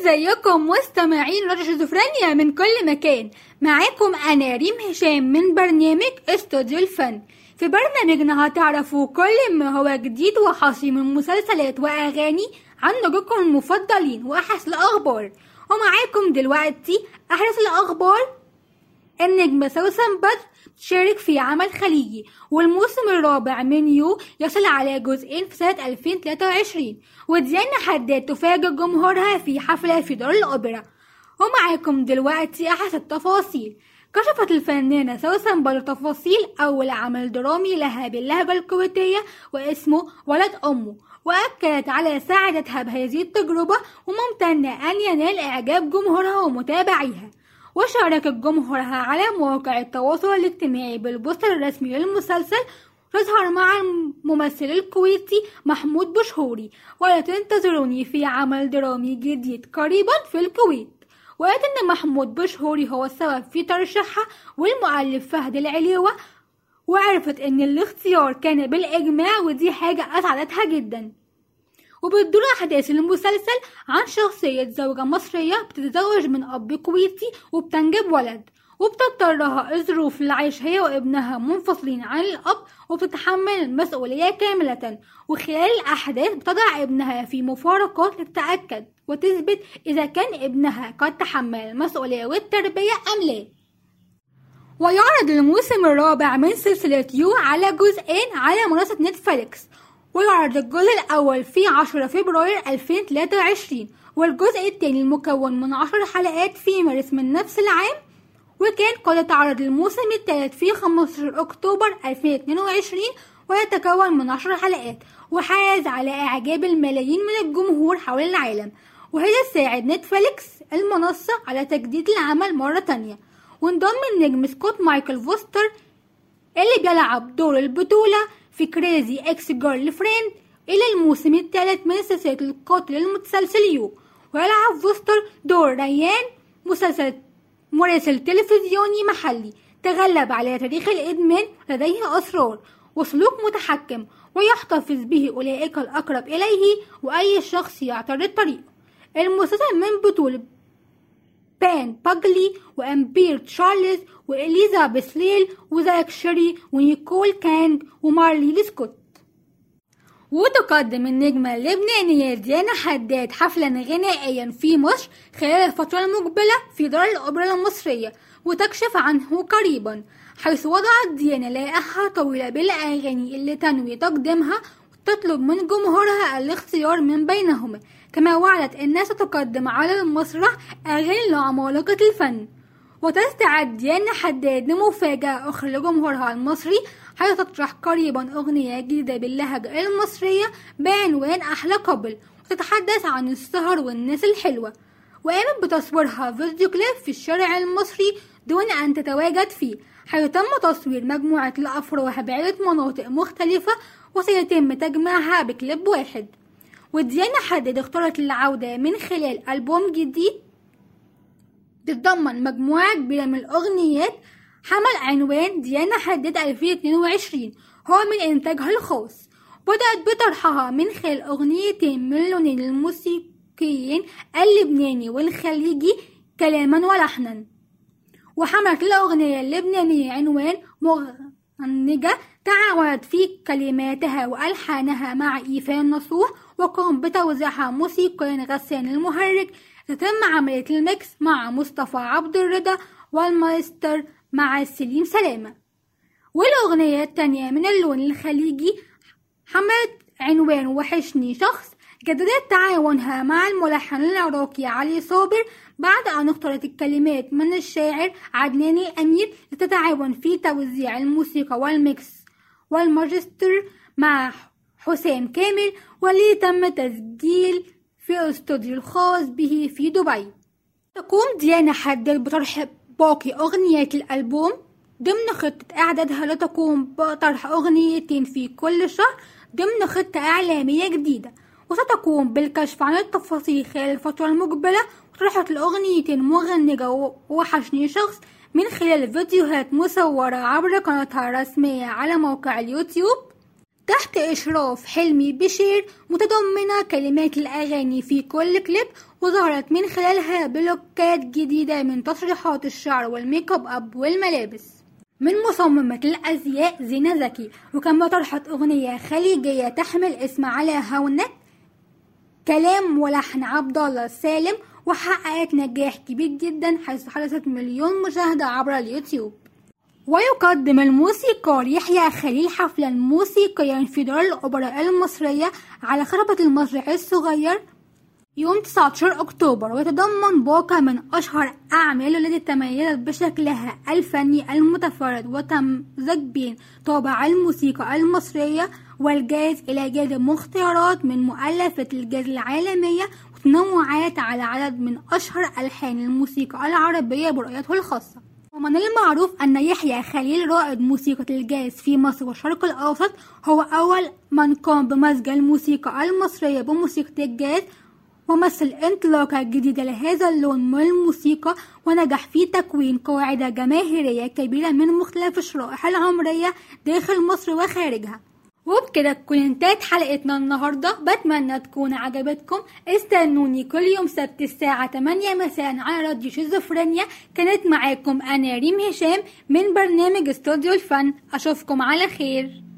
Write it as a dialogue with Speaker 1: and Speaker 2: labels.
Speaker 1: ازيكم مستمعين راديو شيزوفرينيا من كل مكان. معاكم أنا ريم هشام من برنامج استوديو الفن. في برنامجنا هتعرفوا كل ما هو جديد وحصري من مسلسلات وأغاني عن نجومكم المفضلين واحدث الأخبار. ومعاكم دلوقتي أحدث الأخبار النجمة سوسن بدر تشارك في عمل خليجي والموسم الرابع من You يصل على جزئين في سنة 2023 وديانا حداد تفاجئ جمهورها في حفلة في دار الأوبرا. ومعاكم دلوقتي أحدث التفاصيل. كشفت الفنانة سوسن بدر تفاصيل أول عمل درامي لها باللهجة الكويتية واسمه ولد أمه. وأكدت على سعادتها بهذه التجربة وممتنة أن ينال إعجاب جمهورها ومتابعيها. وشاركت جمهورها على مواقع التواصل الاجتماعي بالبوستر الرسمي للمسلسل تظهر مع الممثل الكويتي محمود بشهوري ولا تنتظروني في عمل درامي جديد قريبا في الكويت. وقالت ان محمود بشهوري هو السبب في ترشيحها والمؤلف فهد العليوة وعرفت إن الاختيار كان بالإجماع ودي حاجة أسعدتها جدا. وبتدور أحداث المسلسل عن شخصية زوجة مصرية بتتزوج من أب كويتي وبتنجب ولد وبتضطرها الظروف للعيش هي وابنها منفصلين عن الأب وبتتحمل المسؤولية كاملة. وخلال الأحداث بتضع ابنها في مفارقات لتتأكد وتثبت إذا كان ابنها قد تحمل المسؤولية والتربية أم لا. ويعرض الموسم الرابع من سلسلة يو على جزئين على منصة نتفليكس ويعرض الجزء الأول في 10 فبراير 2023 والجزء الثاني المكون من 10 حلقات في مارس من نفس العام. وكان قد يتعرض الموسم الثالث في 15 أكتوبر 2022 ويتكون من 10 حلقات. وحاز على إعجاب الملايين من الجمهور حول العالم. وهي تساعد نتفليكس المنصة على تجديد العمل مرة تانية. وانضم النجم سكوت مايكل فوستر اللي بيلعب دور البطولة في Crazy Ex-Girlfriend إلى الموسم الثالث من سلسلة القاتل المتسلسل You ويلعب فوستر دور ريان مسلسل مراسل تلفزيوني محلي. تغلب على تاريخ الإدمان لديه أسرار وسلوك متحكم ويحتفظ به أولئك الأقرب إليه وأي شخص يعترض طريقه. المسلسل من بطولة بن باجلي وأمبير تشارلز وإليزابيث ليل وزاك شيري ونيكول كانج ومارلي سكوت. وتقدم النجمة اللبنانية ديانا حداد حفلا غنائيا في مصر خلال الفترة المقبلة في دار الأوبرا المصرية وتكشف عنه قريبا حيث وضعت ديانا لائحة طويلة بالأغاني اللي تنوي تقديمها وتطلب من جمهورها الاختيار من بينهما. كما وعدت أنها ستقدم على المسرح أغاني لعمالقة الفن. وتستعد ديانا حداد لمفاجأة أخرى لجمهورها المصري حيث تطرح قريبا أغنية جديدة باللهجة المصرية بعنوان أحلى قبل وتتحدث عن السهر والناس الحلوة. وقامت بتصويرها فيديو كليب في الشارع المصري دون أن تتواجد فيه حيث تم تصوير مجموعة الأفراح بعدة مناطق مختلفة وسيتم تجميعها بكليب واحد. وديانا حدد اختارت العودة من خلال ألبوم جديد تتضمن مجموعة كبيرة من الأغنيات حمل عنوان ديانا حدد 2022 هو من إنتاجها الخاص بدأت بطرحها من خلال أغنيتين من لونين الموسيقيين اللبناني والخليجي كلاما ولحنا. وحملت الأغنية اللبنانية عنوان مغنجة تعاونت في كلماتها وألحانها مع إيفان نصوح وقام بتوزيعها موسيقيا غسان المهرج تتم عملية ال mix مع مصطفى عبد الرضا والمايستر مع سليم سلامة. والأغنية التانية من اللون الخليجي حملت عنوان وحشني شخص جددت تعاونها مع الملحن العراقي علي صابر بعد أن اختارت الكلمات من الشاعر عدنان الأمير لتتعاون في توزيع الموسيقى وال mix وال master مع حسام كامل واللي تم تسجيل في استوديو الخاص به في دبي. تقوم ديانا حداد بطرح باقي أغنيات الألبوم. ضمن خطة إعدادها لتقوم بطرح أغنيتين في كل شهر ضمن خطة إعلامية جديدة. وستقوم بالكشف عن التفاصيل خلال الفترة المقبلة وطرحت الأغنيتين مغنجة وحشني شخص من خلال فيديوهات مصورة عبر قناتها الرسمية على موقع اليوتيوب. تحت إشراف حلمي بشير متضمنة كلمات الأغاني في كل كليب وظهرت من خلالها بلوكات جديدة من تسريحات الشعر والميك أب والملابس. من مصممة الأزياء زينة زكي وكما طرحت أغنية خليجية تحمل اسم على هونك كلام ولحن عبد الله سالم وحققت نجاح كبير جدا حيث حدثت مليون مشاهدة عبر اليوتيوب. ويقدم الموسيقار يحيى خليل حفلا موسيقيا في دار الأوبرا المصرية على خربة المسرح الصغير يوم 19 أكتوبر ويتضمن باقة من أشهر أعماله التي تميزت بشكلها الفني المتفرد وتمزج بين طابع الموسيقى المصرية والجاز إلى جانب اختيارات من مؤلفة الجاز العالمية وتنوعات على عدد من أشهر ألحان الموسيقى العربية برؤيته الخاصة. ومن المعروف أن يحيى خليل رائد موسيقى الجاز في مصر والشرق الأوسط هو أول من قام بمزج الموسيقى المصرية بموسيقى الجاز ومثل انطلاقة جديدة لهذا اللون من الموسيقى ونجح في تكوين قاعدة جماهيرية كبيرة من مختلف الشرائح العمرية داخل مصر وخارجها. وبكده تكون انتهت حلقتنا النهاردة. بتمنى تكون عجبتكم. استنوني كل يوم سبت الساعة 8 مساء على راديو شيزوفرينيا. كانت معاكم أنا ريم هشام من برنامج استوديو الفن. أشوفكم على خير.